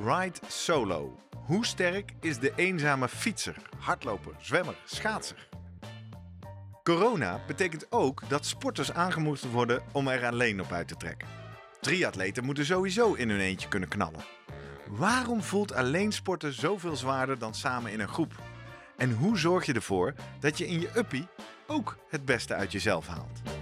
Ride Solo. Hoe sterk is de eenzame fietser, hardloper, zwemmer, schaatser? Corona betekent ook dat sporters aangemoedigd worden om er alleen op uit te trekken. Triatleten moeten sowieso in hun eentje kunnen knallen. Waarom voelt alleen sporten zoveel zwaarder dan samen in een groep? En hoe zorg je ervoor dat je in je uppie ook het beste uit jezelf haalt?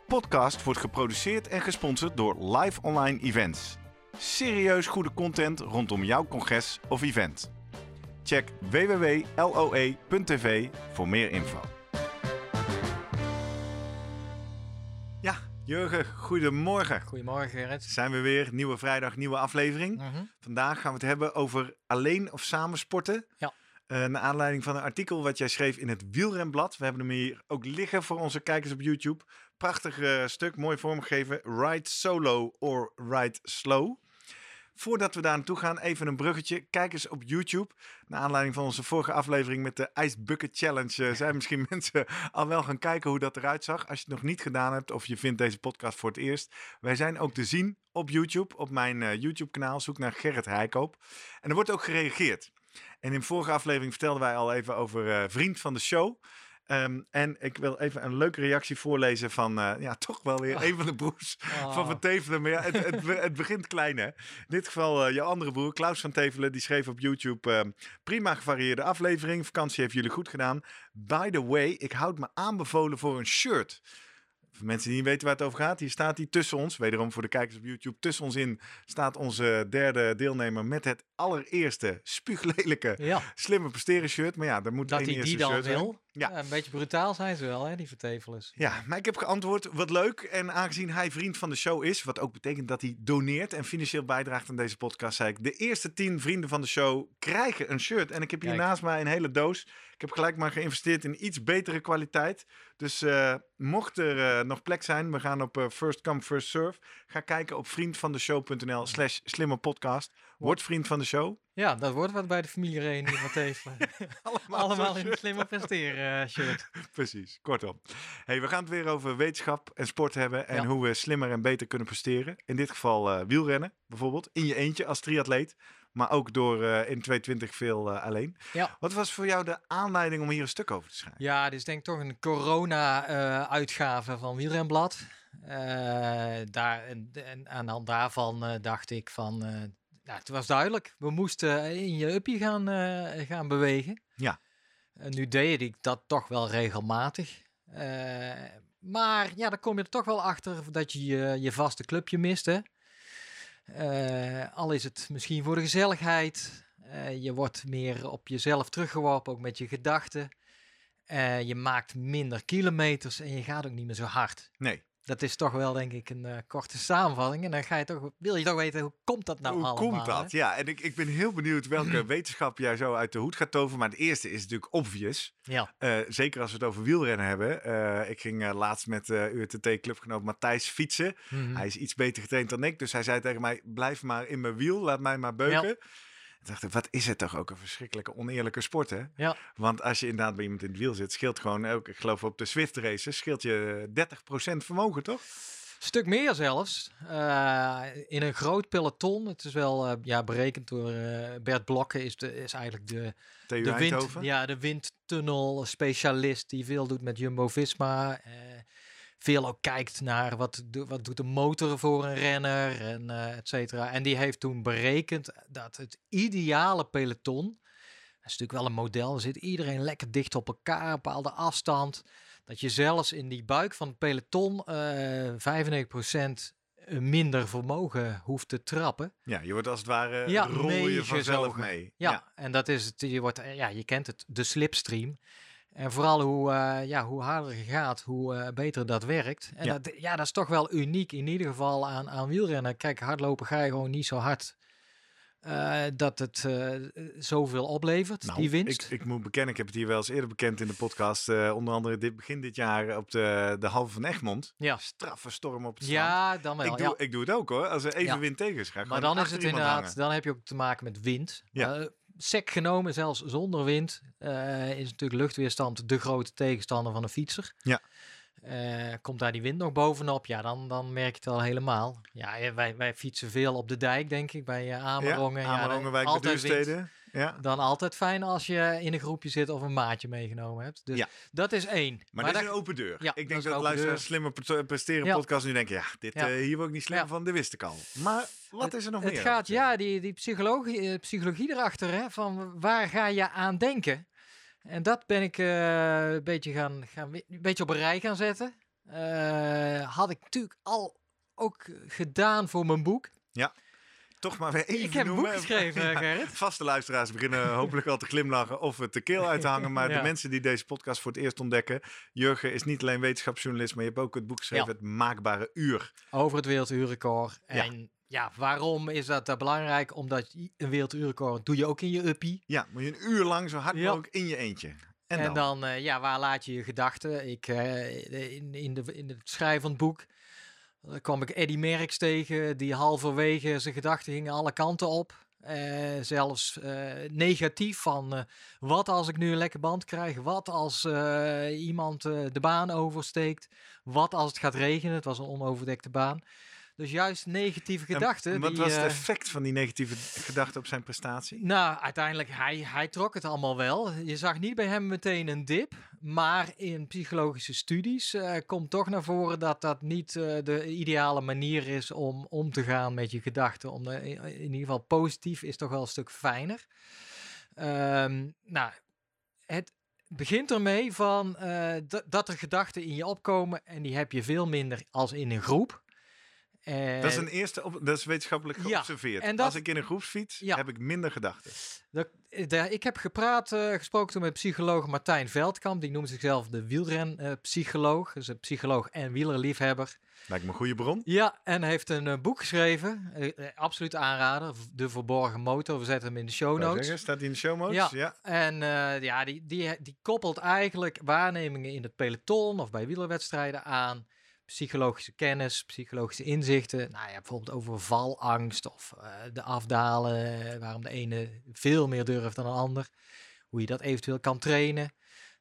podcast wordt geproduceerd en gesponsord door Live Online Events. Serieus goede content rondom jouw congres of event. Check www.loe.tv voor meer info. Ja, Jurgen, goedemorgen. Goedemorgen Gerrit. Zijn we weer, nieuwe vrijdag, nieuwe aflevering. Mhm. Vandaag gaan we het hebben over alleen of samen sporten. Ja. Uh, naar aanleiding van een artikel wat jij schreef in het Wielrenblad. We hebben hem hier ook liggen voor onze kijkers op YouTube. Prachtig uh, stuk, mooi vormgegeven. Ride solo or ride slow. Voordat we daar naartoe gaan, even een bruggetje. Kijk eens op YouTube. Naar aanleiding van onze vorige aflevering met de Ice Bucket Challenge. Uh, zijn misschien mensen al wel gaan kijken hoe dat eruit zag. Als je het nog niet gedaan hebt of je vindt deze podcast voor het eerst. Wij zijn ook te zien op YouTube. Op mijn uh, YouTube kanaal. Zoek naar Gerrit Heikoop. En er wordt ook gereageerd. En in vorige aflevering vertelden wij al even over vriend van de show. Um, en ik wil even een leuke reactie voorlezen van, uh, ja, toch wel weer oh. een van de broers oh. van Van Tevelen. Maar ja, het, het, het begint klein, hè. In dit geval uh, je andere broer, Klaus van Tevelen, die schreef op YouTube... Uh, prima gevarieerde aflevering, vakantie heeft jullie goed gedaan. By the way, ik houd me aanbevolen voor een shirt... Voor mensen die niet weten waar het over gaat, hier staat hij tussen ons. Wederom voor de kijkers op YouTube. Tussen ons in staat onze derde deelnemer met het allereerste spuuglelijke ja. slimme presteren shirt. Maar ja, daar moet dat één hij eerste die dan wil. Ja. Ja, een beetje brutaal zijn ze wel, hè, die vertevelers. Ja, maar ik heb geantwoord, wat leuk. En aangezien hij vriend van de show is, wat ook betekent dat hij doneert en financieel bijdraagt aan deze podcast, zei ik, de eerste tien vrienden van de show krijgen een shirt. En ik heb hier Kijk. naast mij een hele doos. Ik heb gelijk maar geïnvesteerd in iets betere kwaliteit. Dus uh, mocht er uh, nog plek zijn, we gaan op uh, first come, first serve. Ga kijken op vriendvandeshow.nl slash slimme podcast. Word vriend van de show. Ja, dat wordt wat bij de familierekening van Tevelen. Allemaal, Allemaal in een shirt. slimme presteren eh, shirt. Precies, kortom. Hey, we gaan het weer over wetenschap en sport hebben en Ja. hoe we slimmer en beter kunnen presteren. In dit geval eh, wielrennen, bijvoorbeeld. In je eentje als triatleet, maar ook door eh, in 220 veel eh, alleen. Ja. Wat was voor jou de aanleiding om hier een stuk over te schrijven? Ja, dit is denk ik toch een corona-uitgave van Wielrenblad. Eh, daar, en, en aan de hand daarvan eh, dacht ik van... eh, nou, het was duidelijk, we moesten in je uppie gaan, eh, gaan bewegen. Ja. En nu deed ik dat toch wel regelmatig. Eh, maar ja, dan kom je er toch wel achter dat je je, je vaste clubje mist. Hè? Eh, al is het misschien voor de gezelligheid. Eh, je wordt meer op jezelf teruggeworpen, ook met je gedachten. Eh, je maakt minder kilometers en je gaat ook niet meer zo hard. Nee. Dat is toch wel, denk ik, een eh, korte samenvatting. En dan ga je toch, wil je toch weten, hoe komt dat nou hoe allemaal? komt dat? hè? Ja, en ik, ik ben heel benieuwd welke wetenschap jij zo uit de hoed gaat toveren. Maar het eerste is natuurlijk obvious. Ja, Eh, zeker als we het over wielrennen hebben. Eh, ik ging laatst met UTT-clubgenoot Matthijs fietsen. Mhm. Hij is iets beter getraind dan ik. Dus hij zei tegen mij, blijf maar in mijn wiel. Laat mij maar beuken. Ja. Dacht, ik, wat is het toch ook een verschrikkelijke oneerlijke sport, hè? ja. Want als je inderdaad bij iemand in het wiel zit, scheelt gewoon ook, ik geloof op de Swift races, scheelt je 30% vermogen, toch? Stuk meer zelfs. Eh, in een groot peloton. Het is wel eh, ja, berekend door eh, Bert Blokken. Is, de, is eigenlijk de, TU de, wind, ja, de windtunnel specialist die veel doet met Jumbo-Visma. eh, veel ook kijkt naar wat, wat doet de motor voor een renner en eh et cetera. En die heeft toen berekend dat het ideale peloton, dat is natuurlijk wel een model, zit iedereen lekker dicht op elkaar, een bepaalde afstand. Dat je zelfs in die buik van het peloton eh 95% minder vermogen hoeft te trappen. Ja, je wordt als het ware, Ja, rol je vanzelf mee. Ja, en dat is het. Je, wordt, ja, je kent het, de slipstream. En vooral hoe, eh, ja, hoe harder je gaat, hoe eh, beter dat werkt. En Ja. Dat, ja, dat is toch wel uniek in ieder geval aan, aan wielrennen. Kijk, hardlopen ga je gewoon niet zo hard eh, dat het zoveel oplevert, Nou, die winst. Ik, ik moet bekennen, ik heb het hier wel eens eerder bekend in de podcast. onder andere dit, begin dit jaar op de, de halve van Egmond. Ja. Straffe storm op het strand. ja, dan wel. ik, doe, ja. ik doe het ook hoor. Als er even Ja. wind tegen is, ga ik Maar dan is het inderdaad, hangen. dan heb je ook te maken met wind. Ja. Sec genomen, zelfs zonder wind, eh, is natuurlijk luchtweerstand de grote tegenstander van een fietser. Ja. Eh, komt daar die wind nog bovenop, ja, dan, dan merk je het al helemaal. Ja, wij, wij fietsen veel op de dijk, denk ik, bij uh, Amerongen. Ja, Ja, Amerongenwijk, altijd wind. Ja. Dan altijd fijn als je in een groepje zit of een maatje meegenomen hebt. Dus Ja. dat is één. Maar, dit is dat- een open deur. Ja, ik dat denk dat luisteraars slimmer pre- presteren Ja. podcast nu denken, ja, dit, Ja. eh, hier word ik niet slim Ja. van, dit wist ik al. Maar wat is er nog het meer? gaat, over te ja, die, die psychologie, eh, psychologie erachter, hè, van waar ga je aan denken? En dat ben ik eh, een, beetje gaan, gaan, een beetje op een rij gaan zetten. Had ik natuurlijk al ook gedaan voor mijn boek. Toch maar weer even ik heb een boek geschreven, Ja, Gerrit. Vaste luisteraars beginnen hopelijk al te glimlachen of het de keel uit te hangen. Maar de mensen die deze podcast voor het eerst ontdekken. Jurgen is niet alleen wetenschapsjournalist, maar je hebt ook het boek geschreven, Ja. Het Maakbare Uur. Over het werelduurrecord. En ja, waarom is dat eh, belangrijk? Omdat een werelduurrecord doe je ook in je uppie. Ja, moet je een uur lang zo hard Ja. mogelijk in je eentje. En, En, dan? dan, eh, ja, waar laat je je gedachten? Ik, eh, in, in, de, in het schrijven van het boek eh, kwam ik Eddie Merckx tegen, die halverwege zijn gedachten gingen alle kanten op. Eh, zelfs eh, negatief van eh, wat als ik nu een lekke band krijg? Wat als iemand de baan oversteekt? Wat als het gaat regenen? Het was een onoverdekte baan. Dus juist negatieve En gedachten. Wat die, was het eh, effect van die negatieve gedachten op zijn prestatie? nou, uiteindelijk, hij, hij trok het allemaal wel. Je zag niet bij hem meteen een dip. Maar in psychologische studies eh, komt toch naar voren dat dat niet eh, de ideale manier is om om te gaan met je gedachten. Om de- in, in ieder geval positief is toch wel een stuk fijner. Ehm, nou, het begint ermee van dat er gedachten in je opkomen en die heb je veel minder als in een groep. Dat is En- een eerste, op, dat is wetenschappelijk geobserveerd. dat- Als ik in een groepsfiets, Ja. heb ik minder gedachten. Dat, ik heb gepraat, eh, gesproken toen met psycholoog Martijn Veldkamp. Die noemt zichzelf de wielrenpsycholoog. dus een psycholoog en wielerliefhebber. Lijkt me een goede bron. Ja, en heeft een eh, boek geschreven. eh, absoluut aanrader. De Verborgen Motor. We zetten hem in de show notes. zeggen, staat die in de show notes? Ja. ja. En ja, die, die, die koppelt eigenlijk waarnemingen in het peloton of bij wielerwedstrijden aan psychologische kennis, psychologische inzichten. Nou ja, bijvoorbeeld over valangst of eh, de afdalen, eh, waarom de ene veel meer durft dan een ander. Hoe je dat eventueel kan trainen.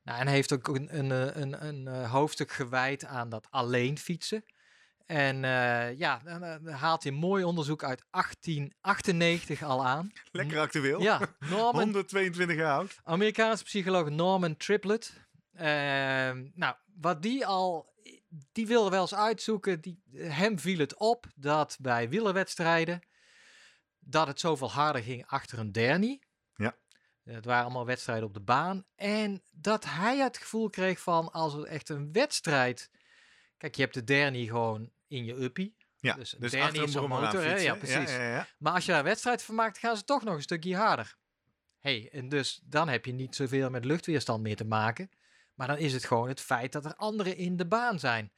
Nou, en hij heeft ook een, een, eh, een, een, hoofdstuk gewijd aan dat alleen fietsen. En ja, dan, haalt hij een mooi onderzoek uit 1898 al aan. Lekker actueel. Ja, Norman 122 jaar oud. Amerikaanse psycholoog Norman Triplett. Ehm, nou, wat die al, die wilde wel eens uitzoeken. Die, hem viel het op dat bij wielerwedstrijden dat het zoveel harder ging achter een dernie. Ja. Het waren allemaal wedstrijden op de baan. En dat hij het gevoel kreeg van als het echt een wedstrijd. Kijk, je hebt de dernie gewoon in je uppie. Ja, Dus een dus dernie achter een is aan motor, hè? Ja, precies. Ja, ja, ja. Maar als je daar een wedstrijd van maakt, gaan ze toch nog een stukje harder. hey, en dus dan heb je niet zoveel met luchtweerstand meer te maken. Maar dan is het gewoon het feit dat er anderen in de baan zijn.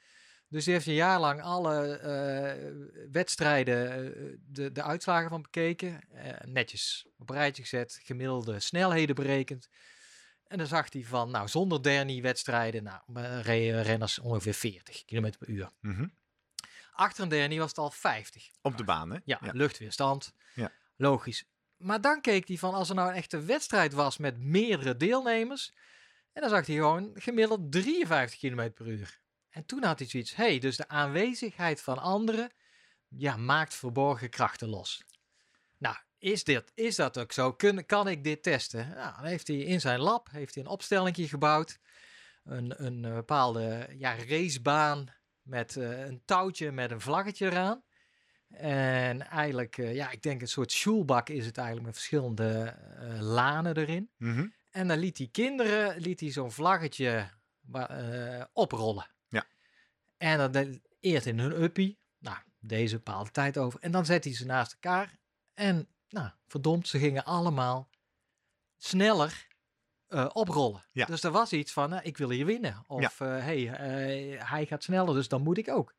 Dus die heeft een jaar lang alle eh, wedstrijden, eh, de, de uitslagen van bekeken. eh, netjes op een rijtje gezet, gemiddelde snelheden berekend. En dan zag hij van, nou, zonder dernie wedstrijden, nou, reden renners ongeveer 40 km per uur. Mhm. Achter een dernie was het al 50. Op de baan, hè? Ja, luchtweerstand. Ja. Logisch. Maar dan keek hij van als er nou een echte wedstrijd was met meerdere deelnemers. En dan zag hij gewoon gemiddeld 53 km per uur. En toen had hij zoiets. hey, dus de aanwezigheid van anderen ja, maakt verborgen krachten los. Nou, is, dit, is dat ook zo? Kun, kan ik dit testen? Nou, dan heeft hij in zijn lab heeft hij een opstelling gebouwd. Een, een eh, bepaalde ja, racebaan met eh, een touwtje met een vlaggetje eraan. En eigenlijk, eh, ja, ik denk een soort schoolbak is het eigenlijk met verschillende lanen erin. Mhm. En dan liet die kinderen liet hij zo'n vlaggetje eh, oprollen. Ja. En dan eerst in hun uppie. Nou, deze bepaalde tijd over. En dan zet hij ze naast elkaar. En nou, verdomd, ze gingen allemaal sneller eh, oprollen. Ja. Dus er was iets van, nou, ik wil hier winnen. Of eh, hey, eh, hij gaat sneller, dus dan moet ik ook.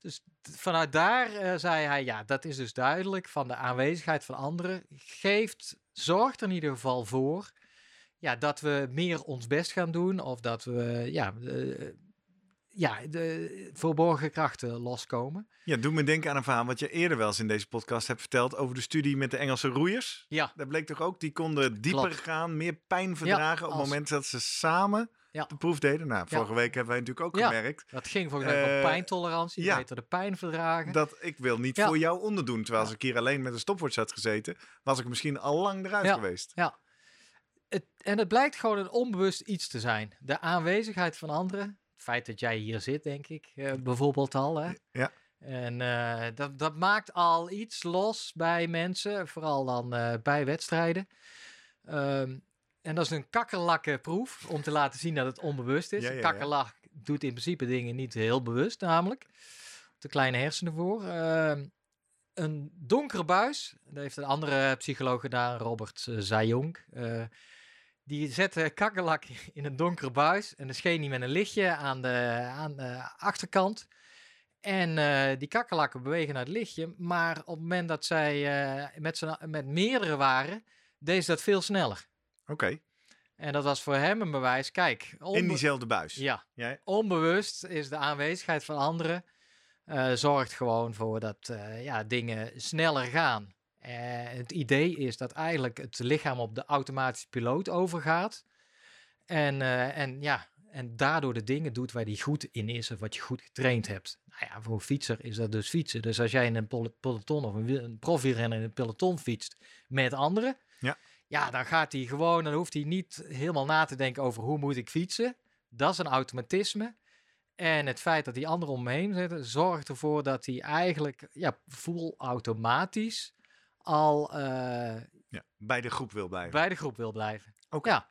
Dus vanuit daar eh, zei hij, ja, dat is dus duidelijk van de aanwezigheid van anderen. Geeft, zorgt er in ieder geval voor ja, dat we meer ons best gaan doen. Of dat we ja, eh, ja, de verborgen krachten loskomen. Ja, doe me denken aan een verhaal wat je eerder wel eens in deze podcast hebt verteld over de studie met de Engelse roeiers. Ja, Daar bleek toch ook, die konden dieper Klopt. gaan, meer pijn verdragen op het moment dat ze samen Ja. de proef deden. Nou, Ja. vorige week hebben wij natuurlijk ook Ja. gemerkt dat ging volgens mij Eh, om pijntolerantie. ja. Beter de pijn verdragen. dat ik wil niet voor jou onderdoen. Terwijl als ik hier alleen met een stopwatch had gezeten, was ik misschien al lang eruit geweest. Ja. Het, en het blijkt gewoon een onbewust iets te zijn. De aanwezigheid van anderen. Het feit dat jij hier zit, denk ik, eh, bijvoorbeeld al. Hè? Ja. En eh, dat, dat maakt al iets los bij mensen, vooral dan eh, bij wedstrijden. Ehm, en dat is een kakkerlakkenproef om te laten zien dat het onbewust is. Ja, ja, Een ja. kakkerlak doet in principe dingen niet heel bewust, namelijk. De kleine hersenen voor. Ehm, een donkere buis, dat heeft een andere psycholoog gedaan, Robert Zajong. Die zette kakkerlak in een donkere buis en dan scheen hij met een lichtje aan de, aan de achterkant. En eh, die kakkerlakken bewegen naar het lichtje, maar op het moment dat zij eh, met, met meerdere waren, deed ze dat veel sneller. Oké, En dat was voor hem een bewijs. Kijk, in diezelfde buis. ja, Ja. onbewust is de aanwezigheid van anderen. eh, zorgt gewoon voor dat ja, dingen sneller gaan. Eh, het idee is dat eigenlijk het lichaam op de automatische piloot overgaat. En, eh, en, ja, en daardoor de dingen doet waar die goed in is of wat je goed getraind hebt. Nou ja, voor een fietser is dat dus fietsen. Dus als jij in een pel- peloton of een, een profielrenner in een peloton fietst met anderen. Ja. Ja, dan gaat hij gewoon, dan hoeft hij niet helemaal na te denken over hoe moet ik fietsen. Dat is een automatisme. En het feit dat die anderen om me heen zitten, zorgt ervoor dat hij eigenlijk ja, voel automatisch al eh, Ja, bij de groep wil blijven. bij de groep wil blijven. Oké. Ja,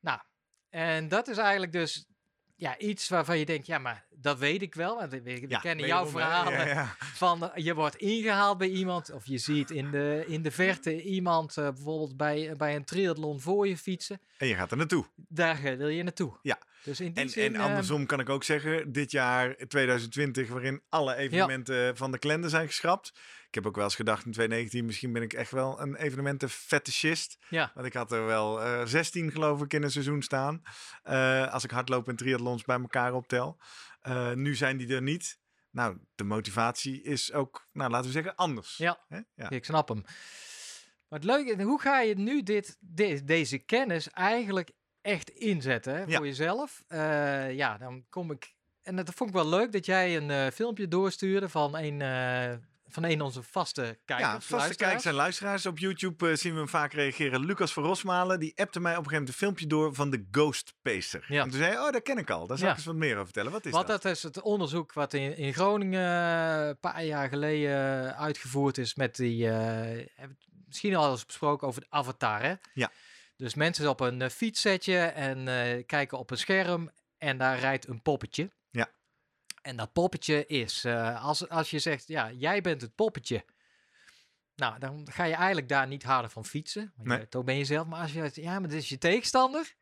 nou, en dat is eigenlijk dus ja, iets waarvan je denkt, ja, maar dat weet ik wel. Want we, we Ja, kennen jouw verhalen Ja, ja. van eh, je wordt ingehaald bij iemand of je ziet in de, in de verte iemand eh, bijvoorbeeld bij, bij een triathlon voor je fietsen. En je gaat er naartoe. Daar wil je naartoe. Ja. Dus in die En, zin... en andersom kan ik ook zeggen, dit jaar 2020, waarin alle evenementen van de kalender zijn geschrapt. Ik heb ook wel eens gedacht in 2019, misschien ben ik echt wel een evenementenfetischist. ja, Want ik had er wel eh 16 geloof ik in een seizoen staan. Eh, als ik hardlopen en triathlons bij elkaar optel. Eh, nu zijn die er niet. Nou, de motivatie is ook, nou laten we zeggen, anders. Ja. Ja. ik snap hem. Maar het leuke hoe ga je nu dit, de- deze kennis eigenlijk echt inzetten hè, Ja. voor jezelf? Eh, ja, dan kom ik... En dat vond ik wel leuk dat jij een filmpje doorstuurde van een, van een onze vaste kijkers. Ja, vaste kijkers en luisteraars. Op YouTube eh, zien we hem vaak reageren. Lucas van Rosmalen, die appte mij op een gegeven moment een filmpje door van de Ghost Pacer. Ja. En toen zei hij, oh, dat ken ik al. Daar zal Ja. ik eens wat meer over vertellen. Wat is Want dat? dat is het onderzoek wat in, in Groningen eh, een paar jaar geleden uitgevoerd is met die, eh, misschien al eens besproken over de avatar, hè? Ja. Dus mensen op een eh, fiets en eh, kijken op een scherm en daar rijdt een poppetje. En dat poppetje is, eh, als, als je zegt, ja, jij bent het poppetje. Nou, dan ga je eigenlijk daar niet harder van fietsen. Want Nee. toch ben je zelf. Maar als je, ja, maar dit is je tegenstander.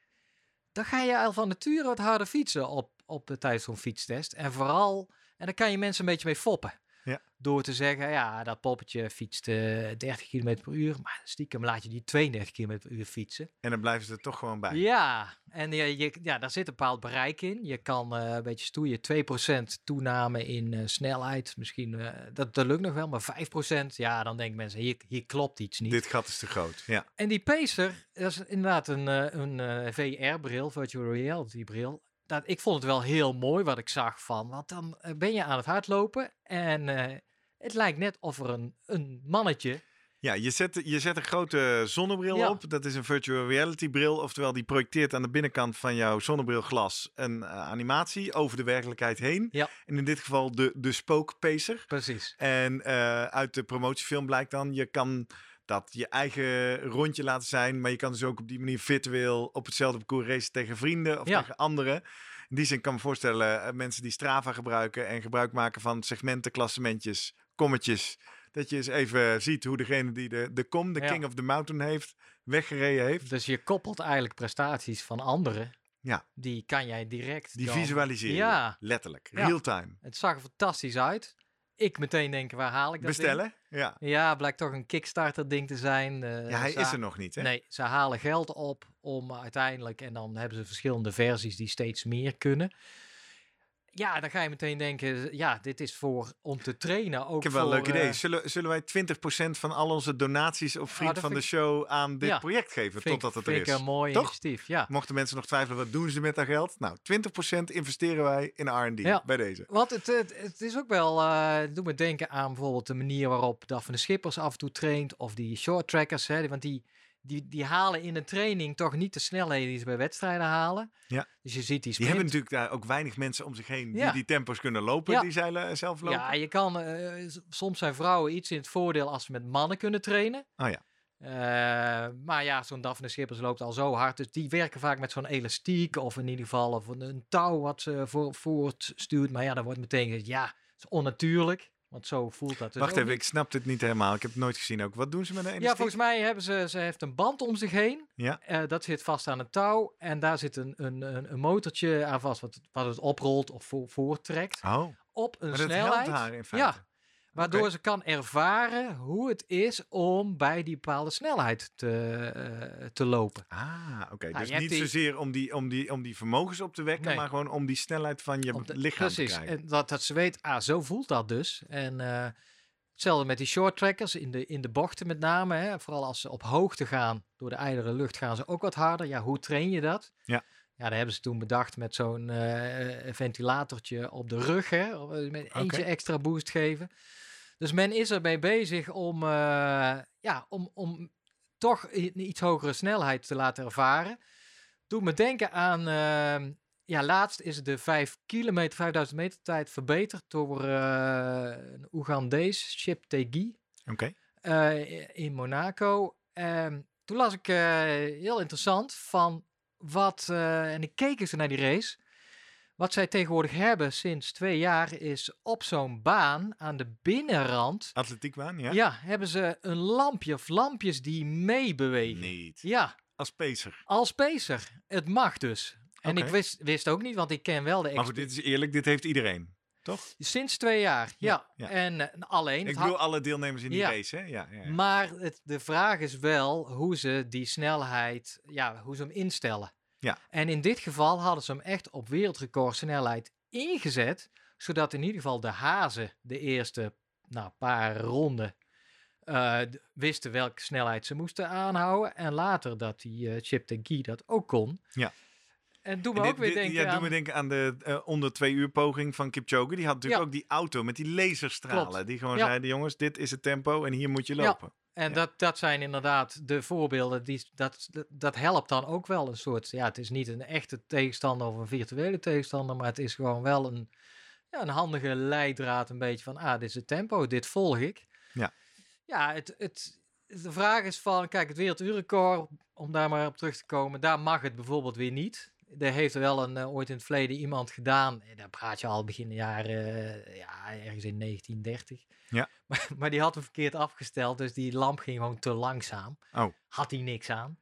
Dan ga je al van nature wat harder fietsen op, op de tijdens zo'n fietstest. En vooral, en dan kan je mensen een beetje mee foppen. Ja. Door te zeggen, ja, dat poppetje fietst eh 30 km per uur. Maar stiekem laat je die 32 km per uur fietsen. En dan blijven ze er toch gewoon bij. Ja, en je, je, ja, daar zit een bepaald bereik in. Je kan eh, een beetje stoeien. 2% toename in eh, snelheid. Misschien, eh, dat, dat lukt nog wel, maar 5%. Ja, dan denken mensen, hier, hier klopt iets niet. Dit gat is te groot. Ja. En die Pacer, dat is inderdaad een, een VR-bril, virtual reality-bril. Dat, ik vond het wel heel mooi wat ik zag van, want dan eh, ben je aan het hardlopen en eh, het lijkt net of er een, een mannetje Ja, je zet, je zet een grote zonnebril Ja. op. Dat is een virtual reality bril. Oftewel, die projecteert aan de binnenkant van jouw zonnebrilglas een eh, animatie over de werkelijkheid heen. Ja. En in dit geval de, de spookpacer. Precies. En uit de promotiefilm blijkt dan, je kan dat je eigen rondje laten zijn. Maar je kan dus ook op die manier virtueel op hetzelfde parcours racen tegen vrienden of Ja. tegen anderen. In die zin kan ik me voorstellen, eh, mensen die Strava gebruiken en gebruik maken van segmenten, klassementjes, kommetjes. Dat je eens even ziet hoe degene die de, de kom, de Ja. King of the Mountain heeft, weggereden heeft. Dus je koppelt eigenlijk prestaties van anderen. Ja. Die kan jij direct. Die dan- visualiseren. Ja. Letterlijk. Real time. Het zag er fantastisch uit. Ik meteen denken, waar haal ik dat ding? Bestellen? Ja. Ja, blijkt toch een Kickstarter ding te zijn. eh, Ja, hij is er nog niet, hè? Nee, ze halen geld op om uiteindelijk, en dan hebben ze verschillende versies die steeds meer kunnen. Ja, dan ga je meteen denken, ja, dit is voor om te trainen. Ook Ik heb wel een voor, leuk idee. eh, Zullen, zullen wij 20% van al onze donaties op Vriend dat van de Show aan dit Ja. project geven? vind totdat het er is. een mooi Toch? initiatief, ja. Mochten mensen nog twijfelen, wat doen ze met dat geld? Nou, 20% investeren wij in R&D Ja. bij deze. Want het, het, het is ook wel, het doet me denken aan bijvoorbeeld de manier waarop Daphne Schippers af en toe traint. Of die short trackers, hè, want die, die, die halen in een training toch niet de snelheden die ze bij wedstrijden halen. Ja. Dus je ziet die Die sprint. hebben natuurlijk daar ook weinig mensen om zich heen die Ja. die tempo's kunnen lopen, Ja. die zeilen zelf lopen. Ja, je kan, eh, soms zijn vrouwen iets in het voordeel als ze met mannen kunnen trainen. Oh ja. Eh, maar ja, zo'n Daphne Schippers loopt al zo hard. Dus die werken vaak met zo'n elastiek of in ieder geval of een, een touw wat ze voor, voortstuurt. Maar ja, dan wordt meteen gezegd, ja, het is onnatuurlijk. Want zo voelt dat dus Wacht even, niet. ik snap dit niet helemaal. Ik heb het nooit gezien ook. Wat doen ze met een Ja, elastiek? volgens mij hebben ze, ze heeft een band om zich heen. Ja. Eh, dat zit vast aan een touw. En daar zit een, een, een, een motortje aan vast wat, wat het oprolt of voor, voortrekt. Oh, Op een maar dat snelheid. helpt haar in feite. Ja, waardoor ze kan ervaren hoe het is om bij die bepaalde snelheid te, eh, te lopen. Ah, oké. Nou, dus niet die- zozeer om die, om, die, om die vermogens op te wekken, Nee. maar gewoon om die snelheid van je lichaam precies. te krijgen. En dat, dat ze weet, ah, zo voelt dat dus. En eh, hetzelfde met die short trackers in de, in de bochten met name. Hè. Vooral als ze op hoogte gaan, door de ijlere lucht gaan ze ook wat harder. Ja, hoe train je dat? Ja. Ja, daar hebben ze toen bedacht met zo'n eh, ventilatortje op de rug. Hè, met eentje extra boost geven. Dus men is ermee bezig om, eh, ja, om, om toch een iets hogere snelheid te laten ervaren. Doet me denken aan, eh, ja, laatst is de 5 kilometer, 5000 meter tijd verbeterd door eh, een Oegandees, Chip Tegui Oké. eh, in Monaco. Ehm, toen las ik heel interessant van wat, en ik keek eens naar die race. Wat zij tegenwoordig hebben sinds twee jaar is op zo'n baan aan de binnenrand. Atletiekbaan, ja? Ja, hebben ze een lampje of lampjes die meebewegen. Niet. Ja, Als pacer. als pacer. Het mag dus. En ik wist, wist ook niet, want ik ken wel de Maar goed, dit is eerlijk, dit heeft iedereen. Toch? Sinds twee jaar, ja. Ja, ja. En eh, alleen... Ik bedoel alle deelnemers in die Ja. race, hè? Ja. Maar het, de vraag is wel hoe ze die snelheid, ja, hoe ze hem instellen. Ja. En in dit geval hadden ze hem echt op wereldrecord snelheid ingezet, zodat in ieder geval de hazen de eerste nou, paar ronden eh, wisten welke snelheid ze moesten aanhouden. En later dat die eh, Chip de Guy dat ook kon. Ja. En doe En me dit- ook weer dit- denken ja, doe aan... me denken aan de eh, onder twee uur poging van Kipchoge. Die had natuurlijk Ja. ook die auto met die laserstralen. Klopt. Die gewoon Ja. zeiden, jongens, dit is het tempo en hier moet je Ja. lopen. En Ja. dat, dat zijn inderdaad de voorbeelden. Die, dat, dat, dat helpt dan ook wel een soort. Ja, het is niet een echte tegenstander of een virtuele tegenstander. Maar het is gewoon wel een, ja, een handige leidraad. Een beetje van: ah, dit is het tempo, dit volg ik. Ja. Ja, het, het, de vraag is van: kijk, het werelduurrecord, om daar maar op terug te komen, daar mag het bijvoorbeeld weer niet. Er heeft er wel een, eh, ooit in het verleden iemand gedaan. En daar praat je al begin jaren, eh, ja, ergens in 1930. Ja. Maar, maar die had hem verkeerd afgesteld, dus die lamp ging gewoon te langzaam. Oh. Had hij niks aan.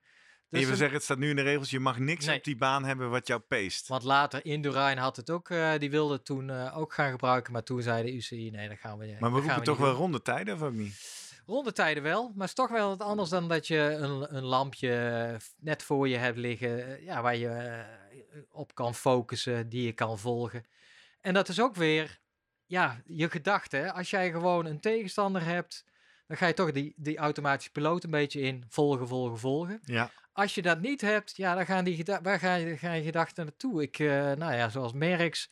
Dus een- zeggen, het staat nu in de regels, je mag niks Nee. op die baan hebben wat jou peest. Want later Indurain had het ook, eh, die wilde het toen eh, ook gaan gebruiken, maar toen zei de UCI, nee, dat gaan we maar we roepen toch niet wel doen. rondetijden of ook niet? Rondetijden wel, maar het is toch wel wat anders dan dat je een, een lampje eh, net voor je hebt liggen, eh, ja, waar je eh, op kan focussen, die je kan volgen. En dat is ook weer, ja, je gedachte. hè. Als jij gewoon een tegenstander hebt, dan ga je toch die, die automatische piloot een beetje in volgen, volgen, volgen. Ja. Als je dat niet hebt, ja, dan gaan, die waar ga je, gaan je gedachten naartoe? Ik, nou ja, zoals Merks,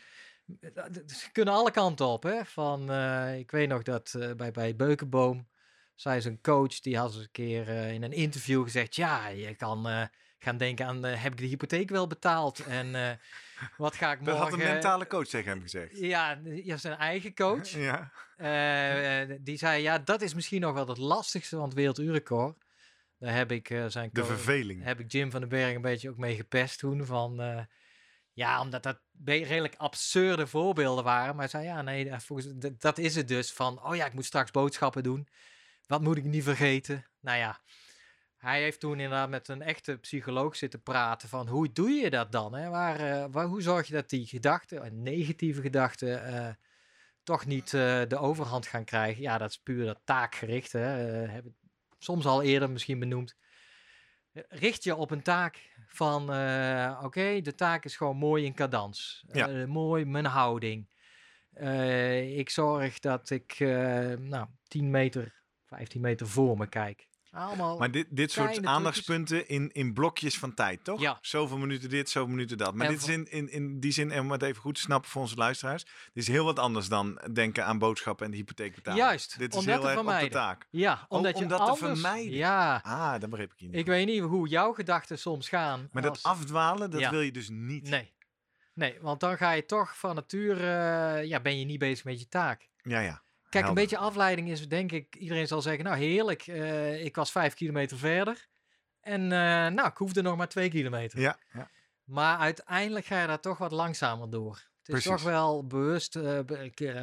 ze kunnen alle kanten op. Hè? Van, ik weet nog dat bij, bij Beukenboom zei zijn coach, die had eens een keer eh, in een interview gezegd, ja, je kan eh, gaan denken aan, eh, heb ik de hypotheek wel betaald? En wat ga ik Dat morgen... had een mentale coach tegen hem gezegd. Ja, ja, zijn eigen coach. Ja. Die zei, ja, dat is misschien nog wel het lastigste van het werelduurrecord. Daar heb ik eh, zijn De verveling. heb ik Jim van den Berg een beetje ook mee gepest toen. Van, ja, omdat dat redelijk absurde voorbeelden waren. Maar hij zei, ja, nee, volgens, dat is het dus. Van, oh ja, ik moet straks boodschappen doen. Wat moet ik niet vergeten? Nou ja, hij heeft toen inderdaad met een echte psycholoog zitten praten van, hoe doe je dat dan? Hè? Waar, eh, waar, hoe zorg je dat die gedachten, eh, negatieve gedachten, eh, toch niet de overhand gaan krijgen? Ja, dat is puur dat taakgericht. Hè? Heb ik soms al eerder misschien benoemd richt je op een taak van, oké, de taak is gewoon mooi in cadans. Ja. Mooi mijn houding. Ik zorg dat ik, nou, 10 meter, 15 meter voor me kijk. Allemaal, Maar dit, dit soort aandachtspunten in, in blokjes van tijd, toch? Ja. Zoveel minuten dit, zoveel minuten dat. Maar En dit is in, in, in die zin, en om het even goed te snappen voor onze luisteraars, dit is heel wat anders dan denken aan boodschappen en de hypotheek betalen. Juist, Dit is heel te erg op de taak. ja, omdat om je dat te anders, vermijden. Ja, Ah, dat begreep ik niet. ik weet niet hoe jouw gedachten soms gaan. maar dat afdwalen, dat Ja. wil je dus niet. Nee. Nee, want dan ga je toch van nature, eh, ja, ben je niet bezig met je taak. Ja, ja. Kijk, een beetje afleiding is denk ik, iedereen zal zeggen, nou heerlijk, eh, ik was vijf kilometer verder. En eh, nou, ik hoefde nog maar twee kilometer. Ja, ja. Maar uiteindelijk ga je daar toch wat langzamer door. Het is Precies. toch wel bewust, eh,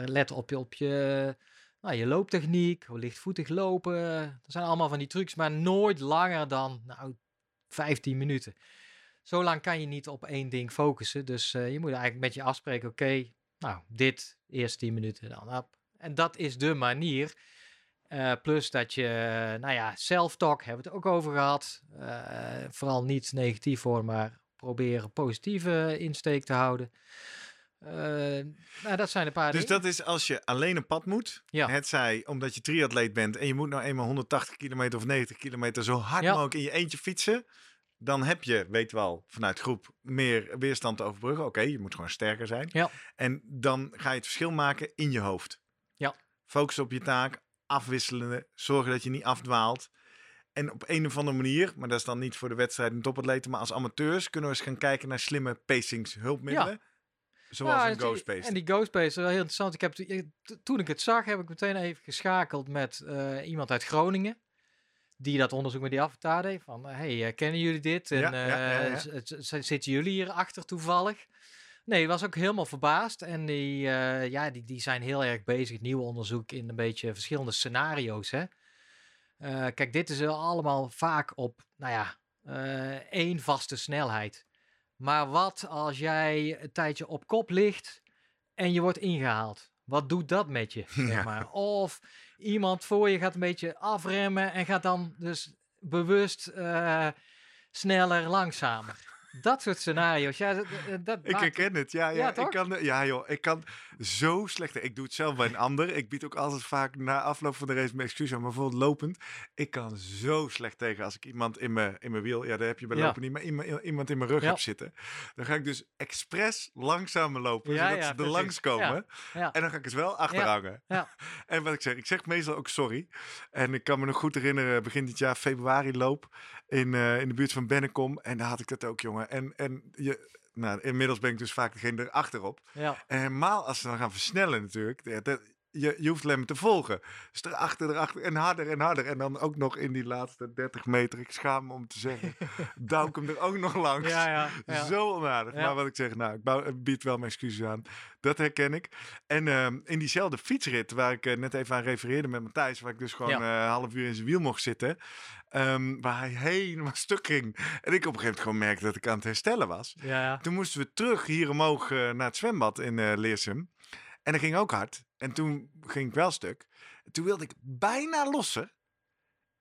let op je, op je, nou, je looptechniek, lichtvoetig lopen. Dat zijn allemaal van die trucs, maar nooit langer dan nou, 15 minuten. Zo lang kan je niet op één ding focussen. Dus je moet eigenlijk met je afspreken, oké, nou, dit, eerst 10 minuten, dan op. En dat is de manier. Eh, plus dat je, nou ja, self-talk hebben we het ook over gehad. Eh, vooral niet negatief voor, maar proberen positieve insteek te houden. Eh, nou, dat zijn een paar Dus dingen. dat is als je alleen een pad moet. Ja. Het zij omdat je triatleet bent en je moet nou eenmaal 180 kilometer of 90 kilometer zo hard Ja. mogelijk in je eentje fietsen. Dan heb je, weet wel, vanuit groep meer weerstand te overbruggen. Oké, je moet gewoon sterker zijn. Ja. En dan ga je het verschil maken in je hoofd. Ja. Focus op je taak, afwisselende, zorgen dat je niet afdwaalt. En op een of andere manier, maar dat is dan niet voor de wedstrijd en topatleten, maar als amateurs kunnen we eens gaan kijken naar slimme pacingshulpmiddelen. Zoals Ja, een en die- Ghostpace. En die Ghostpace, wel heel interessant. Ik heb, toen ik het zag, heb ik meteen even geschakeld met eh, iemand uit Groningen. Die dat onderzoek met die avatar deed. Van, eh, hey, eh, kennen jullie dit? En Ja, ja, ja, ja. zitten jullie hier achter toevallig? Nee, was ook helemaal verbaasd. En die, eh, ja, die, die zijn heel erg bezig. Nieuw onderzoek in een beetje verschillende scenario's. Hè? Eh, kijk, dit is allemaal vaak op, nou ja, eh, één vaste snelheid. Maar wat als jij een tijdje op kop ligt en je wordt ingehaald? Wat doet dat met je? Zeg Ja. maar? Of iemand voor je gaat een beetje afremmen en gaat dan dus bewust sneller, langzamer. Dat soort scenario's. Ja, dat, dat- Ik maakt- herken het, ja. Ja, Ja, ik kan, ja joh, ik kan zo slecht... Ik doe het zelf bij een ander. Ik bied ook altijd vaak na afloop van de race mijn excuus aan. Maar bijvoorbeeld lopend. Ik kan zo slecht tegen als ik iemand in mijn, in mijn wiel... Ja, dat heb je bij Ja. lopen niet. Maar iemand, in mijn rug heb zitten. Dan ga ik dus expres langzamer lopen. Zodat ze er langs komen. Ja. En dan ga ik het wel achter Ja, hangen. ja. En wat ik zeg, ik zeg meestal ook sorry. En ik kan me nog goed herinneren, begin dit jaar februari loop in, eh, in de buurt van Bennekom. En daar had ik dat ook, jongen. En, en je, nou, inmiddels ben ik dus vaak degene erachterop. Ja. En helemaal als ze dan gaan versnellen natuurlijk. dat- je, je hoeft maar te volgen. Dus erachter, erachter en harder en harder. En dan ook nog in die laatste 30 meter. Ik schaam me om te zeggen. Douw ik hem er ook nog langs. Ja, ja, ja. Zo onaardig. Maar wat ik zeg, nou, ik bouw- ik bied wel mijn excuses aan. Dat herken ik. En ehm, in diezelfde fietsrit waar ik eh, net even aan refereerde met Matthijs, waar ik dus gewoon Ja. eh, een half uur in zijn wiel mocht zitten, ehm, waar hij helemaal stuk ging. En ik op een gegeven moment gewoon merkte dat ik aan het herstellen was. Ja, ja. Toen moesten we terug hier omhoog eh, naar het zwembad in eh Leersum. En dat ging ook hard. En toen ging ik wel stuk. Toen wilde ik bijna lossen.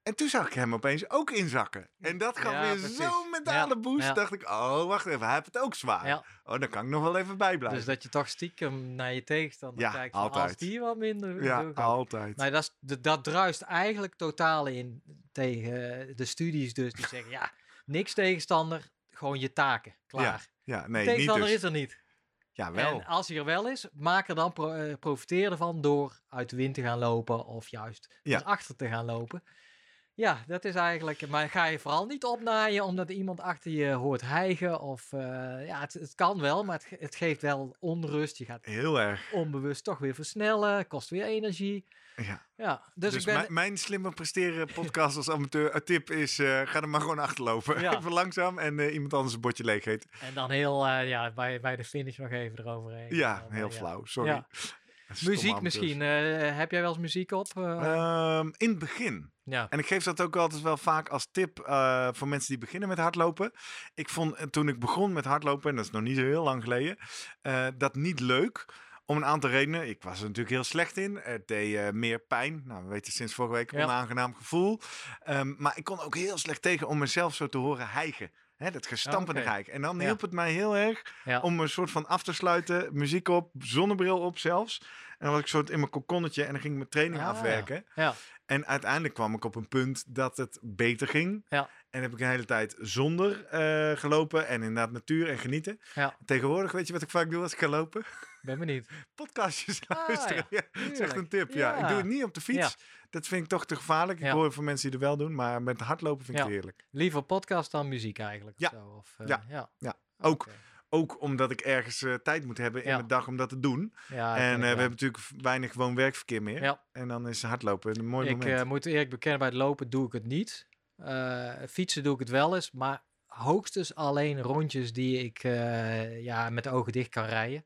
En toen zag ik hem opeens ook inzakken. En dat gaf Ja, weer zo'n mentale Ja, boost. ja. dacht ik, oh, wacht even, hij heeft het ook zwaar. Oh, dan kan ik nog wel even bijblijven. Dus dat je toch stiekem naar je tegenstander Ja, kijkt. van, Als altijd. die wat minder ja, altijd. Maar dat, is, dat, druist eigenlijk totaal in tegen de studies dus. Die zeggen, ja, niks tegenstander, gewoon je taken. Klaar. Ja, nee, niet tegenstander dus. is er niet. Ja, wel. En als hij er wel is, maak er dan pro eh, profiteer ervan door uit de wind te gaan lopen of juist Ja. achter te gaan lopen. Ja, dat is eigenlijk. Maar ga je vooral niet opnaaien omdat iemand achter je hoort hijgen. Of eh, ja, het, het kan wel, maar het, het geeft wel onrust. Je gaat Heel erg. onbewust toch weer versnellen, kost weer energie. Ja. Ja, dus, Dus, ik ben. mijn, slimmer presteren podcast als amateur een tip is, eh, ga er maar gewoon achterlopen. Ja. Even langzaam en eh, iemand anders een bordje leeg eten. En dan heel, eh, ja, bij, bij de finish nog even eroverheen. Ja, dan, eh, heel flauw, sorry. Ja. Muziek misschien. eh, heb jij wel eens muziek op? eh? Ehm, in het begin. ja. En ik geef dat ook altijd wel vaak als tip eh, voor mensen die beginnen met hardlopen. Ik vond toen ik begon met hardlopen, en dat is nog niet zo heel lang geleden, dat niet leuk. Om een aantal redenen. Ik was er natuurlijk heel slecht in. Het deed meer pijn. Nou, we weten sinds vorige week Ja. onaangenaam gevoel. Ehm, maar ik kon ook heel slecht tegen om mezelf zo te horen hijgen. Hè, dat gestampende hijgen. En dan hielp het mij heel erg om een soort van af te sluiten. Muziek op, zonnebril op zelfs. En dan was ik soort in mijn kokonnetje en dan ging ik mijn training Ah, afwerken. ja. En uiteindelijk kwam ik op een punt dat het beter ging. Ja. En heb ik een hele tijd zonder eh, gelopen en inderdaad natuur en genieten. Ja. Tegenwoordig, weet je wat ik vaak doe als ik ga lopen? Ben benieuwd. Podcastjes Ah, luisteren. ja. Dat is echt een tip. Ja. Ik doe het niet op de fiets. Dat vind ik toch te gevaarlijk. Ik hoor van mensen die het wel doen, maar met hardlopen vind ik het heerlijk. Liever podcast dan muziek eigenlijk. of Ja. Zo, of, eh, Ja. ja. Ook. Ook omdat ik ergens eh, tijd moet hebben in Ja. mijn dag om dat te doen. Ja, en eh, ik we hebben natuurlijk weinig gewoon werkverkeer meer. Ja. En dan is hardlopen een mooi Ik moment. eh, moet eerlijk bekennen, bij het lopen doe ik het niet. Fietsen doe ik het wel eens, maar hoogstens alleen rondjes die ik ja, met de ogen dicht kan rijden.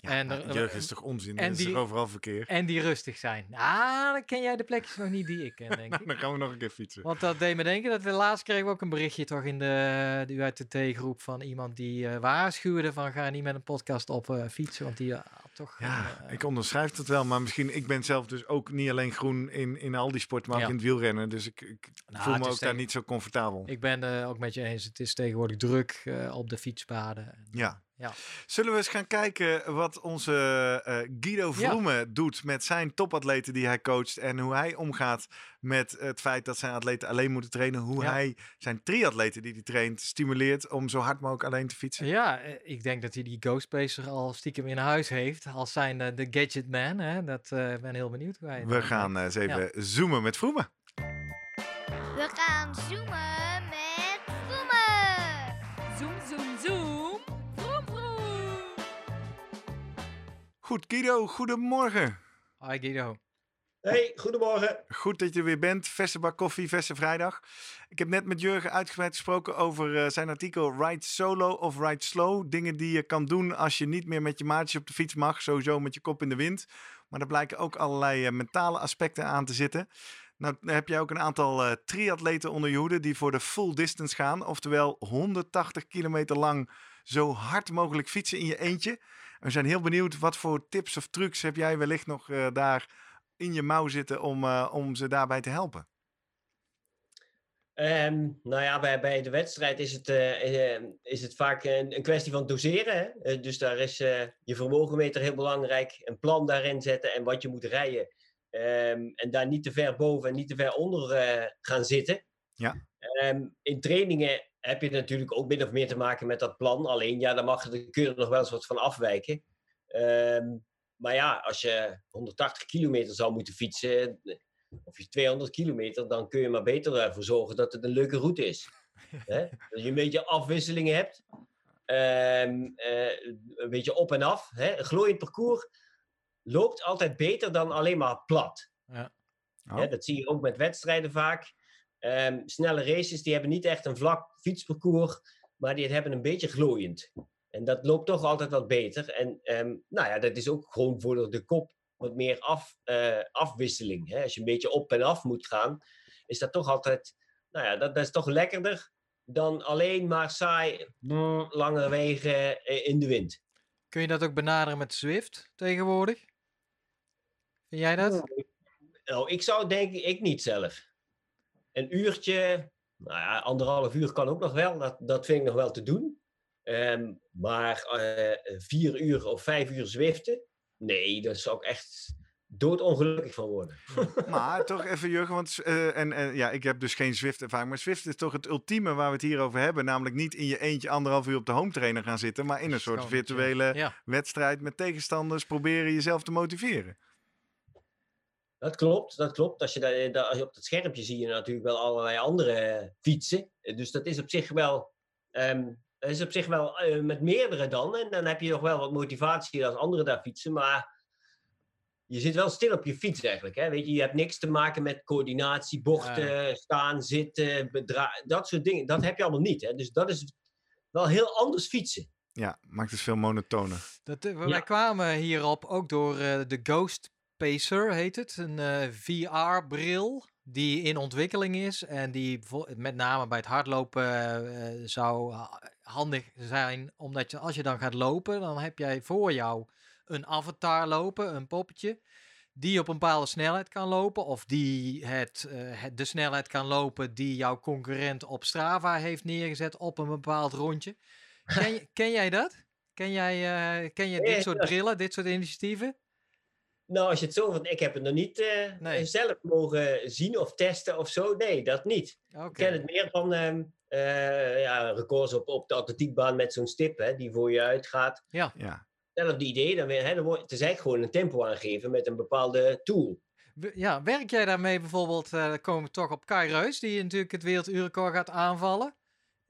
Ja, en er- jeugd is toch onzin? en En is die- er overal verkeer? En die rustig zijn. Ah, dan ken jij de plekjes nog niet die ik ken, denk ik. Dan gaan we nog een keer fietsen. Want dat deed me denken dat we laatst kregen we ook een berichtje toch in de, de UITT-groep van iemand die eh, waarschuwde van ga niet met een podcast op eh, fietsen, want die had toch... Ja, eh, ik onderschrijf het wel, maar misschien, ik ben zelf dus ook niet alleen groen in, in al die sporten, maar ook Ja. in het wielrennen. Dus ik, ik Nou, voel me ook daar niet zo comfortabel. Ik ben ook met je eens. Het is tegenwoordig druk eh, op de fietspaden. En, Ja. Ja. Zullen we eens gaan kijken wat onze eh, Guido Ja. Vroemen doet met zijn topatleten die hij coacht en hoe hij omgaat met het feit dat zijn atleten alleen moeten trainen, hoe Ja. hij zijn triatleten die hij traint stimuleert om zo hard mogelijk alleen te fietsen. Ja, eh, ik denk dat hij die Ghostpacer al stiekem in huis heeft. Als zijn eh, de Gadget Man. Hè? Dat eh, ik ben heel benieuwd hoe hij We gaan eens even zoomen met Vroemen. We gaan zoomen Goed, Guido, goedemorgen. Hi Guido. Hey, goedemorgen. Goed dat je er weer bent. Verse bak koffie, verse vrijdag. Ik heb net met Jurgen uitgebreid gesproken over eh, zijn artikel Ride Solo of Ride Slow. Dingen die je kan doen als je niet meer met je maatjes op de fiets mag. Sowieso met je kop in de wind. Maar er blijken ook allerlei eh, mentale aspecten aan te zitten. Nou dan heb jij ook een aantal eh, triatleten onder je hoede die voor de full distance gaan. Oftewel 180 kilometer lang zo hard mogelijk fietsen in je eentje. We zijn heel benieuwd wat voor tips of trucs heb jij wellicht nog eh, daar in je mouw zitten om, eh, om ze daarbij te helpen? Ehm, nou ja, bij, bij de wedstrijd is het, eh, is het vaak een, een kwestie van doseren. Hè? Dus daar is je vermogenmeter heel belangrijk. Een plan daarin zetten en wat je moet rijden. Ehm, en daar niet te ver boven en niet te ver onder gaan zitten. Ja. Ehm, in trainingen heb je natuurlijk ook min of meer te maken met dat plan. Alleen, ja, daar mag, daar kun je er nog wel eens wat van afwijken. Ehm, maar ja, als je 180 kilometer zou moeten fietsen, of je 200 kilometer, dan kun je maar beter ervoor zorgen dat het een leuke route is. Dat je een beetje afwisselingen hebt. Ehm, eh, een beetje op en af. Hè? Een glooiend parcours loopt altijd beter dan alleen maar plat. Ja. Oh. Dat zie je ook met wedstrijden vaak. Ehm, snelle races die hebben niet echt een vlak fietsparcours, maar die hebben een beetje glooiend. En dat loopt toch altijd wat beter. En ehm, nou ja, dat is ook gewoon voor de kop wat meer af, eh, afwisseling. Hè? Als je een beetje op en af moet gaan, is dat toch altijd, nou ja, dat, dat is toch lekkerder dan alleen maar saai, mm, lange wegen eh, in de wind. Kun je dat ook benaderen met Zwift tegenwoordig? Vind jij dat? Nou, ik zou denken, ik niet zelf. Een uurtje, nou ja, anderhalf uur kan ook nog wel, dat, dat vind ik nog wel te doen. Ehm, maar eh, vier uur of vijf uur zwiften, nee, dat zou ik echt doodongelukkig van worden. Maar toch even, Jurgen, want eh, en, en, ja, ik heb dus geen Zwift-ervaring. Maar Zwift is toch het ultieme waar we het hier over hebben. Namelijk niet in je eentje anderhalf uur op de home trainer gaan zitten. Maar in een soort virtuele Ja, wedstrijd met tegenstanders proberen jezelf te motiveren. Dat klopt, dat klopt. Als je, daar, daar- als je op het schermpje zie je natuurlijk wel allerlei andere eh, fietsen. Eh, Dus dat is op zich wel, ehm, dat is op zich wel eh, met meerdere dan. En dan heb je nog wel wat motivatie als anderen daar fietsen. Maar je zit wel stil op je fiets eigenlijk. Hè? Weet je, je hebt niks te maken met coördinatie, bochten, staan, zitten, bedra- dat soort dingen. Dat heb je allemaal niet. Hè? Dus dat is wel heel anders fietsen. Ja, maakt het veel monotoner. dat, eh, Ja. wij kwamen hierop ook door eh, de Ghost Pacer, heet het. Een eh, VR-bril die in ontwikkeling is. En die met name bij het hardlopen eh, eh, zou ha- handig zijn. Omdat je, als je dan gaat lopen, dan heb jij voor jou een avatar lopen, een poppetje. Die op een bepaalde snelheid kan lopen. Of die het, het, de snelheid kan lopen die jouw concurrent op Strava heeft neergezet op een bepaald rondje. Ken, ken jij dat? Ken jij, ken je dit soort brillen, dit soort initiatieven? Nou, als je het zo van, ik heb het nog niet eh, Nee. zelf mogen zien of testen of zo. Nee, dat niet. Ik ken het meer van ehm, eh, ja, records op, op de atletiekbaan met zo'n stip hè, die voor je uitgaat. Ja, Hetzelfde idee, dan, weer, hè, dan wordt, het is eigenlijk gewoon een tempo aangeven met een bepaalde tool. Ja, werk jij daarmee bijvoorbeeld, eh, dan komen we toch op Kai Reus, die natuurlijk het werelduurrecord gaat aanvallen.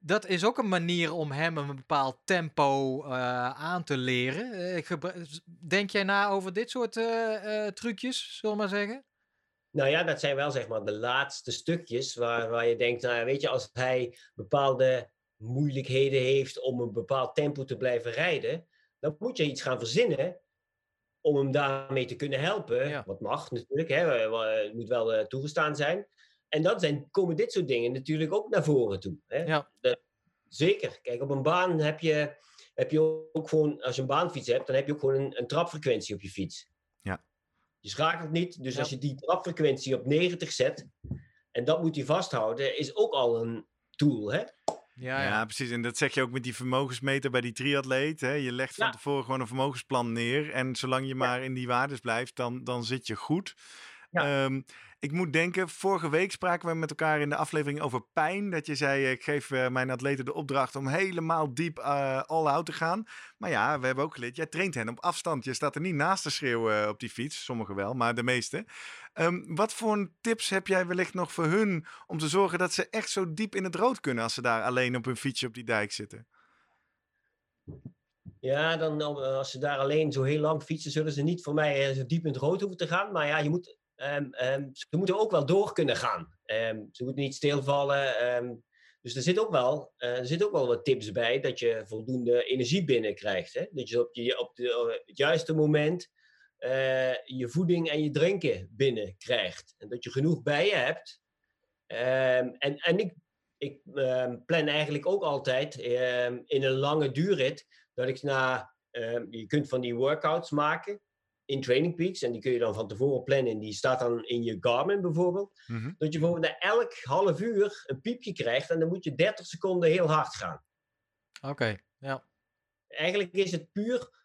Dat is ook een manier om hem een bepaald tempo eh, aan te leren. Eh, Denk jij na over dit soort eh, trucjes, zullen we maar zeggen? Nou ja, dat zijn wel zeg maar de laatste stukjes waar, waar je denkt, nou ja, weet je, als hij bepaalde moeilijkheden heeft om een bepaald tempo te blijven rijden, dan moet je iets gaan verzinnen om hem daarmee te kunnen helpen. Ja. Wat mag natuurlijk, hè, moet wel toegestaan zijn. En dan zijn, komen dit soort dingen natuurlijk ook naar voren toe. Hè? Ja. Dat, zeker. Kijk, op een baan heb je, heb je ook gewoon, als je een baanfiets hebt, dan heb je ook gewoon een, een trapfrequentie op je fiets. Ja. Je schakelt niet, dus Ja. als je die trapfrequentie op 90 zet, en dat moet hij vasthouden, is ook al een tool. Hè? Ja, ja, ja. precies. En dat zeg je ook met die vermogensmeter bij die triatleet. Hè? Je legt van Ja. tevoren gewoon een vermogensplan neer. En zolang je maar in die waardes blijft, dan, dan zit je goed. Ja. Ik moet denken, vorige week spraken we met elkaar in de aflevering over pijn. Dat je zei, eh, ik geef eh, mijn atleten de opdracht om helemaal diep eh all-out te gaan. Maar ja, we hebben ook geleerd, jij traint hen op afstand. Je staat er niet naast te schreeuwen op die fiets. Sommigen wel, maar de meeste. Ehm, wat voor tips heb jij wellicht nog voor hun om te zorgen dat ze echt zo diep in het rood kunnen als ze daar alleen op hun fietsje op die dijk zitten? Ja, dan, als ze daar alleen zo heel lang fietsen, zullen ze niet voor mij zo diep in het rood hoeven te gaan. Maar ja, je moet, ehm, ehm, ze moeten ook wel door kunnen gaan. Ehm, ze moeten niet stilvallen. dus er zit, ook wel, eh, er zit ook wel wat tips bij dat je voldoende energie binnenkrijgt. Hè? Dat je op, je, op het juiste moment eh, je voeding en je drinken binnenkrijgt. En dat je genoeg bij je hebt. En, en ik, ik plan eigenlijk ook altijd in een lange duurrit dat ik na, je kunt van die workouts maken in Training Peaks en die kun je dan van tevoren plannen en die staat dan in je Garmin bijvoorbeeld. Mhm. Dat je bijvoorbeeld na elk half uur een piepje krijgt en dan moet je 30 seconden heel hard gaan. Oké, ja. Eigenlijk is het puur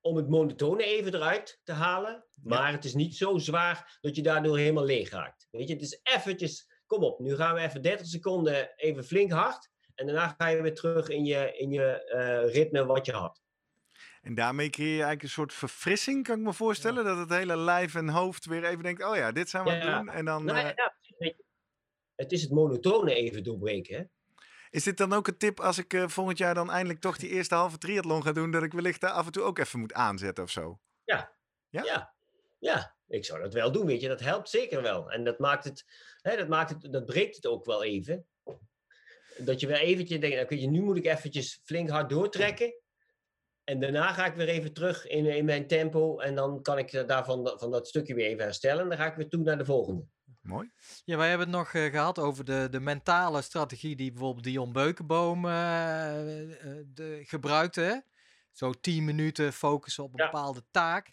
om het monotone even eruit te halen, maar het is niet zo zwaar dat je daardoor helemaal leeg raakt. Weet je, het is eventjes, kom op, nu gaan we even 30 seconden even flink hard en daarna ga je weer terug in je, in je eh, ritme wat je had. En daarmee creëer je eigenlijk een soort verfrissing, kan ik me voorstellen. Dat het hele lijf en hoofd weer even denkt, oh ja, dit zijn we aan Ja. het doen. En dan, Nou, eh, ja, het is het monotone even doorbreken. Hè? is dit dan ook een tip als ik eh, volgend jaar dan eindelijk toch die eerste halve triathlon ga doen, dat ik wellicht daar af en toe ook even moet aanzetten of zo? Ja? Ja. ja, ik zou dat wel doen, weet je. Dat helpt zeker wel. En dat maakt het, hè, dat, maakt het, dat breekt het ook wel even. Dat je weer eventjes denkt, nou, je, nu moet ik eventjes flink hard doortrekken. En daarna ga ik weer even terug in, in mijn tempo. En dan kan ik daarvan van dat stukje weer even herstellen. En dan ga ik weer toe naar de volgende. Mooi. Ja, wij hebben het nog eh, gehad over de, de mentale strategie die bijvoorbeeld Dion Beukenboom eh, eh, de, gebruikte. Hè? Zo 10 minuten focussen op een Ja. bepaalde taak.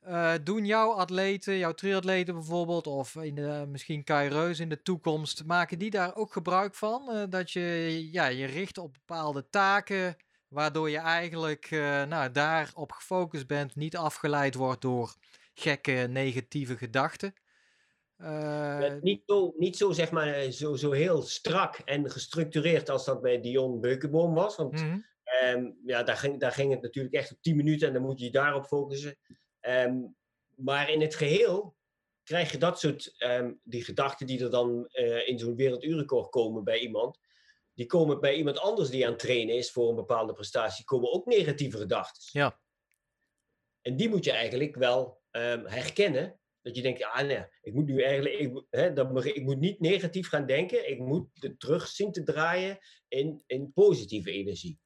Eh, doen jouw atleten, jouw triatleten bijvoorbeeld, of in de, misschien Kai Reus in de toekomst, maken die daar ook gebruik van? Eh, dat je ja, je richt op bepaalde taken, waardoor je eigenlijk eh, nou, daarop gefocust bent, niet afgeleid wordt door gekke negatieve gedachten. Eh, niet, zo, niet zo, zeg maar, eh, zo, zo heel strak en gestructureerd als dat bij Dion Beukenboom was. Want mhm. Ehm, ja, daar ging, daar ging het natuurlijk echt op 10 minuten en dan moet je je daarop focussen. Ehm, maar in het geheel krijg je dat soort, ehm, die gedachten die er dan in zo'n werelduurrecord komen bij iemand, die komen bij iemand anders die aan het trainen is voor een bepaalde prestatie, komen ook negatieve gedachten. Ja. En die moet je eigenlijk wel ehm, herkennen. Dat je denkt, ah nee, ik moet nu eigenlijk, ik, hè, dat, ik moet niet negatief gaan denken. Ik moet het terug zien te draaien in, in positieve energie.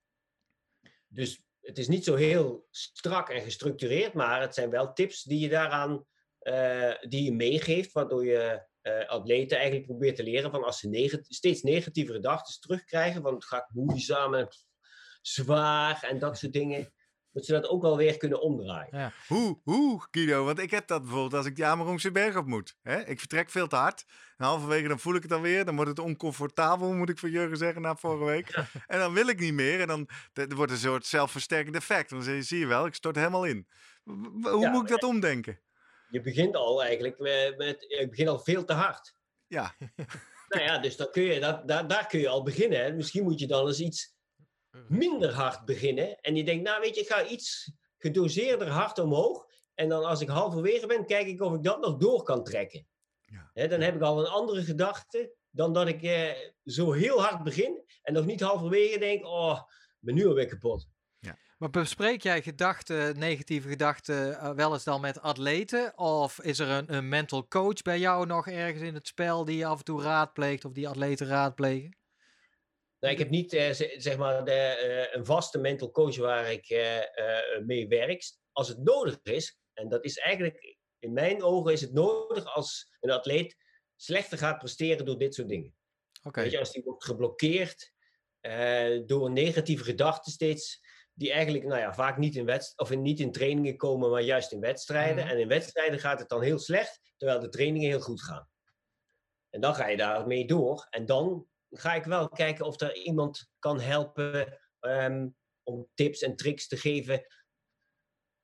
Dus het is niet zo heel strak en gestructureerd, maar het zijn wel tips die je daaraan eh, die je meegeeft, waardoor je eh, atleten eigenlijk probeert te leren van als ze neg- steeds negatieve gedachten terugkrijgen, van het gaat moeizaam en zwaar en dat soort dingen, dat ze dat ook wel weer kunnen omdraaien. Hoe, hoe, Guido? Want ik heb dat bijvoorbeeld als ik de Amerongse berg op moet. Hè? Ik vertrek veel te hard. En halverwege dan voel ik het alweer. Dan wordt het oncomfortabel, moet ik voor Jurgen zeggen, na vorige week. En dan wil ik niet meer. En dan er wordt een soort zelfversterkend effect. Dan zie je, zie je wel, ik stort helemaal in. Hoe Ja, moet ik dat omdenken? Je begint al eigenlijk met, met ik begin al veel te hard. Ja, Nou ja, dus dan kun je, dat, daar, daar kun je al beginnen. Misschien moet je dan eens iets minder hard beginnen. En je denkt, nou weet je, ik ga iets gedoseerder hard omhoog. En dan als ik halverwege ben, kijk ik of ik dat nog door kan trekken. Ja. Hè, dan heb ik al een andere gedachte dan dat ik eh, zo heel hard begin. En nog niet halverwege denk, oh, ben nu alweer kapot. Maar bespreek jij gedachten, negatieve gedachten, eh, wel eens dan met atleten? Of is er een, een mental coach bij jou nog ergens in het spel die je af en toe raadpleegt of die atleten raadplegen? Nou, ik heb niet eh, ze- zeg maar de, eh, een vaste mental coach waar ik eh, mee werk. Als het nodig is, en dat is eigenlijk in mijn ogen is het nodig als een atleet slechter gaat presteren door dit soort dingen. Oké. Weet je, als die wordt geblokkeerd door negatieve gedachten steeds, die eigenlijk nou ja, vaak niet in, wedst of in, niet in trainingen komen, maar juist in wedstrijden. Mhm. En in wedstrijden gaat het dan heel slecht, terwijl de trainingen heel goed gaan. En dan ga je daarmee door. En dan ga ik wel kijken of er iemand kan helpen ehm, om tips en tricks te geven,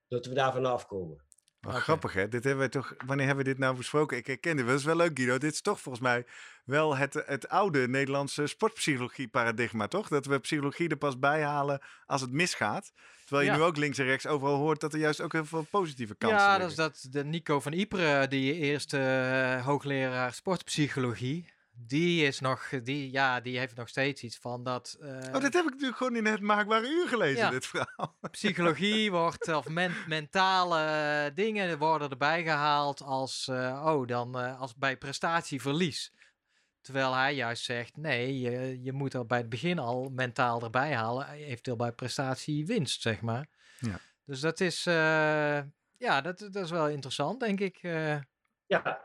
dat we daar vanaf komen. Wat grappig hè. Dit hebben we toch, wanneer hebben we dit nou besproken? Ik herken dit. wel. Dat is wel leuk Guido. Dit is toch volgens mij wel het, het oude Nederlandse sportpsychologie paradigma, toch? Dat we psychologie er pas bij halen als het misgaat. Terwijl je Ja. nu ook links en rechts overal hoort dat er juist ook heel veel positieve kansen Ja, liggen. dat is dat de Nico van Ypres, die eerste eh, hoogleraar sportpsychologie. Die is nog, die, ja, die heeft nog steeds iets van dat eh, Oh, dit heb ik natuurlijk gewoon in het maakbare uur gelezen, Ja. dit verhaal. psychologie wordt, of men- mentale dingen worden erbij gehaald als, eh, oh, dan eh, als bij prestatieverlies. Terwijl hij juist zegt, nee, je, je moet er bij het begin al mentaal erbij halen, eventueel bij prestatiewinst, zeg maar. Ja. Dus dat is, eh, ja, dat, dat is wel interessant, denk ik. eh. Ja,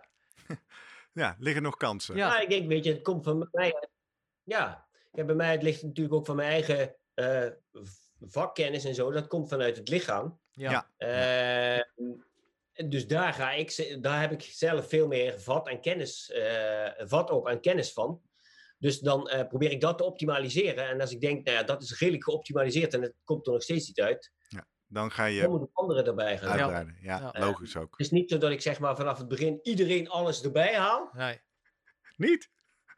Ja, liggen nog kansen. Ja. Ja, ik denk, weet je, het komt van mij. Ja, ja, bij mij het ligt natuurlijk ook van mijn eigen eh, vakkennis en zo. Dat komt vanuit het lichaam. ja. Ja. Eh, dus daar, ga ik, daar heb ik zelf veel meer vat, en kennis, eh, vat op en kennis van. Dus dan eh, probeer ik dat te optimaliseren. En als ik denk, nou ja, dat is redelijk geoptimaliseerd en het komt er nog steeds niet uit, Dan ga dan je moet ik andere erbij gaan. uitbreiden. Ja, Ja. logisch ook. Het is niet zo dat ik zeg maar vanaf het begin iedereen alles erbij haal. Nee. Niet?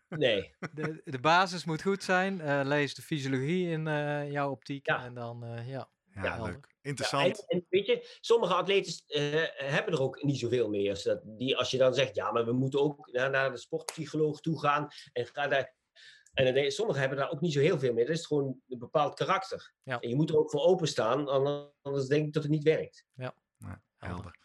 Nee. De, de basis moet goed zijn. eh, lees de fysiologie in eh, jouw optiek. Ja. En dan, eh, ja. Ja, Ja, leuk. Ja, Interessant. en, en weet je, sommige atleten eh, hebben er ook niet zoveel mee. Als, dat, die, als je dan zegt, ja, maar we moeten ook naar, naar de sportpsycholoog toe gaan. En, ga daar, en dan sommigen hebben daar ook niet zo heel veel mee. Dat is gewoon een bepaald karakter. Ja. En je moet er ook voor openstaan, anders- anders denk ik dat het niet werkt. Ja, helder. helder.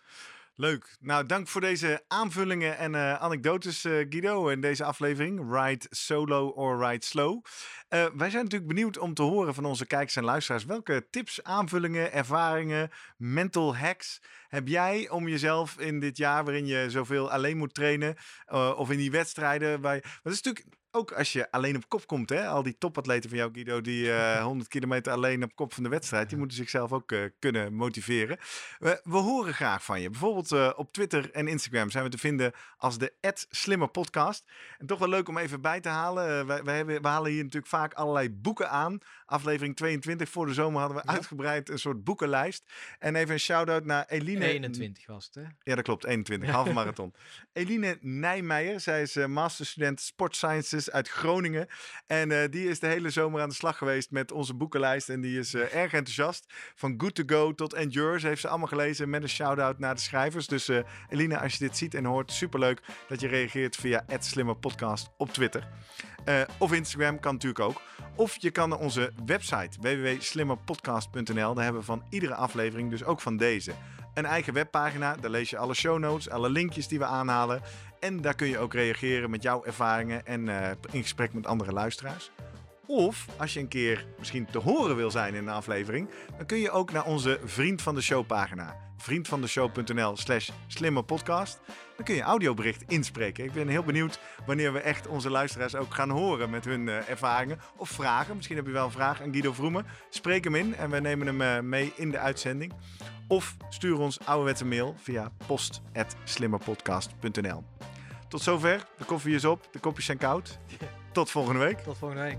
Leuk. Nou, dank voor deze aanvullingen en eh, anekdotes, eh, Guido, in deze aflevering. Ride solo or ride slow. Eh, wij zijn natuurlijk benieuwd om te horen van onze kijkers en luisteraars. Welke tips, aanvullingen, ervaringen, mental hacks heb jij om jezelf in dit jaar waarin je zoveel alleen moet trainen, eh, of in die wedstrijden? Waar je, dat is natuurlijk ook als je alleen op kop komt, hè, al die topatleten van jou, Guido, die eh 100 kilometer alleen op kop van de wedstrijd, die moeten zichzelf ook eh, kunnen motiveren. We, we horen graag van je. Bijvoorbeeld eh, op Twitter en Instagram zijn we te vinden als de Slimmer Podcast. En toch wel leuk om even bij te halen. eh, wij, wij hebben, we halen hier natuurlijk vaak allerlei boeken aan. Aflevering 22 voor de zomer hadden we Ja. uitgebreid een soort boekenlijst. En even een shout-out naar Eline. 21 was het, hè? Ja, dat klopt. 21, halve marathon. Eline Nijmeijer, zij is eh, masterstudent Sport Sciences uit Groningen. En eh, die is de hele zomer aan de slag geweest met onze boekenlijst. En die is eh, erg enthousiast. Van Good to Go tot Endure. Ze heeft ze allemaal gelezen met een shout-out naar de schrijvers. Dus eh, Eline, als je dit ziet en hoort, superleuk dat je reageert via @slimmerpodcast op Twitter. Of Instagram kan natuurlijk ook. Of je kan naar onze website www.slimmerpodcast.nl. Daar hebben we van iedere aflevering, dus ook van deze, een eigen webpagina. Daar lees je alle show notes, alle linkjes die we aanhalen. En daar kun je ook reageren met jouw ervaringen en eh, in gesprek met andere luisteraars. Of als je een keer misschien te horen wil zijn in een aflevering, dan kun je ook naar onze Vriend van de Show pagina. Vriendvandeshow.nl slash slimmerpodcast. Dan kun je audiobericht inspreken. Ik ben heel benieuwd wanneer we echt onze luisteraars ook gaan horen met hun eh, ervaringen of vragen. Misschien heb je wel een vraag aan Guido Vroemen. Spreek hem in en we nemen hem eh, mee in de uitzending. Of stuur ons ouderwetse mail via post.slimmerpodcast.nl. Tot zover. De koffie is op, de kopjes zijn koud. Tot volgende week. Tot volgende week.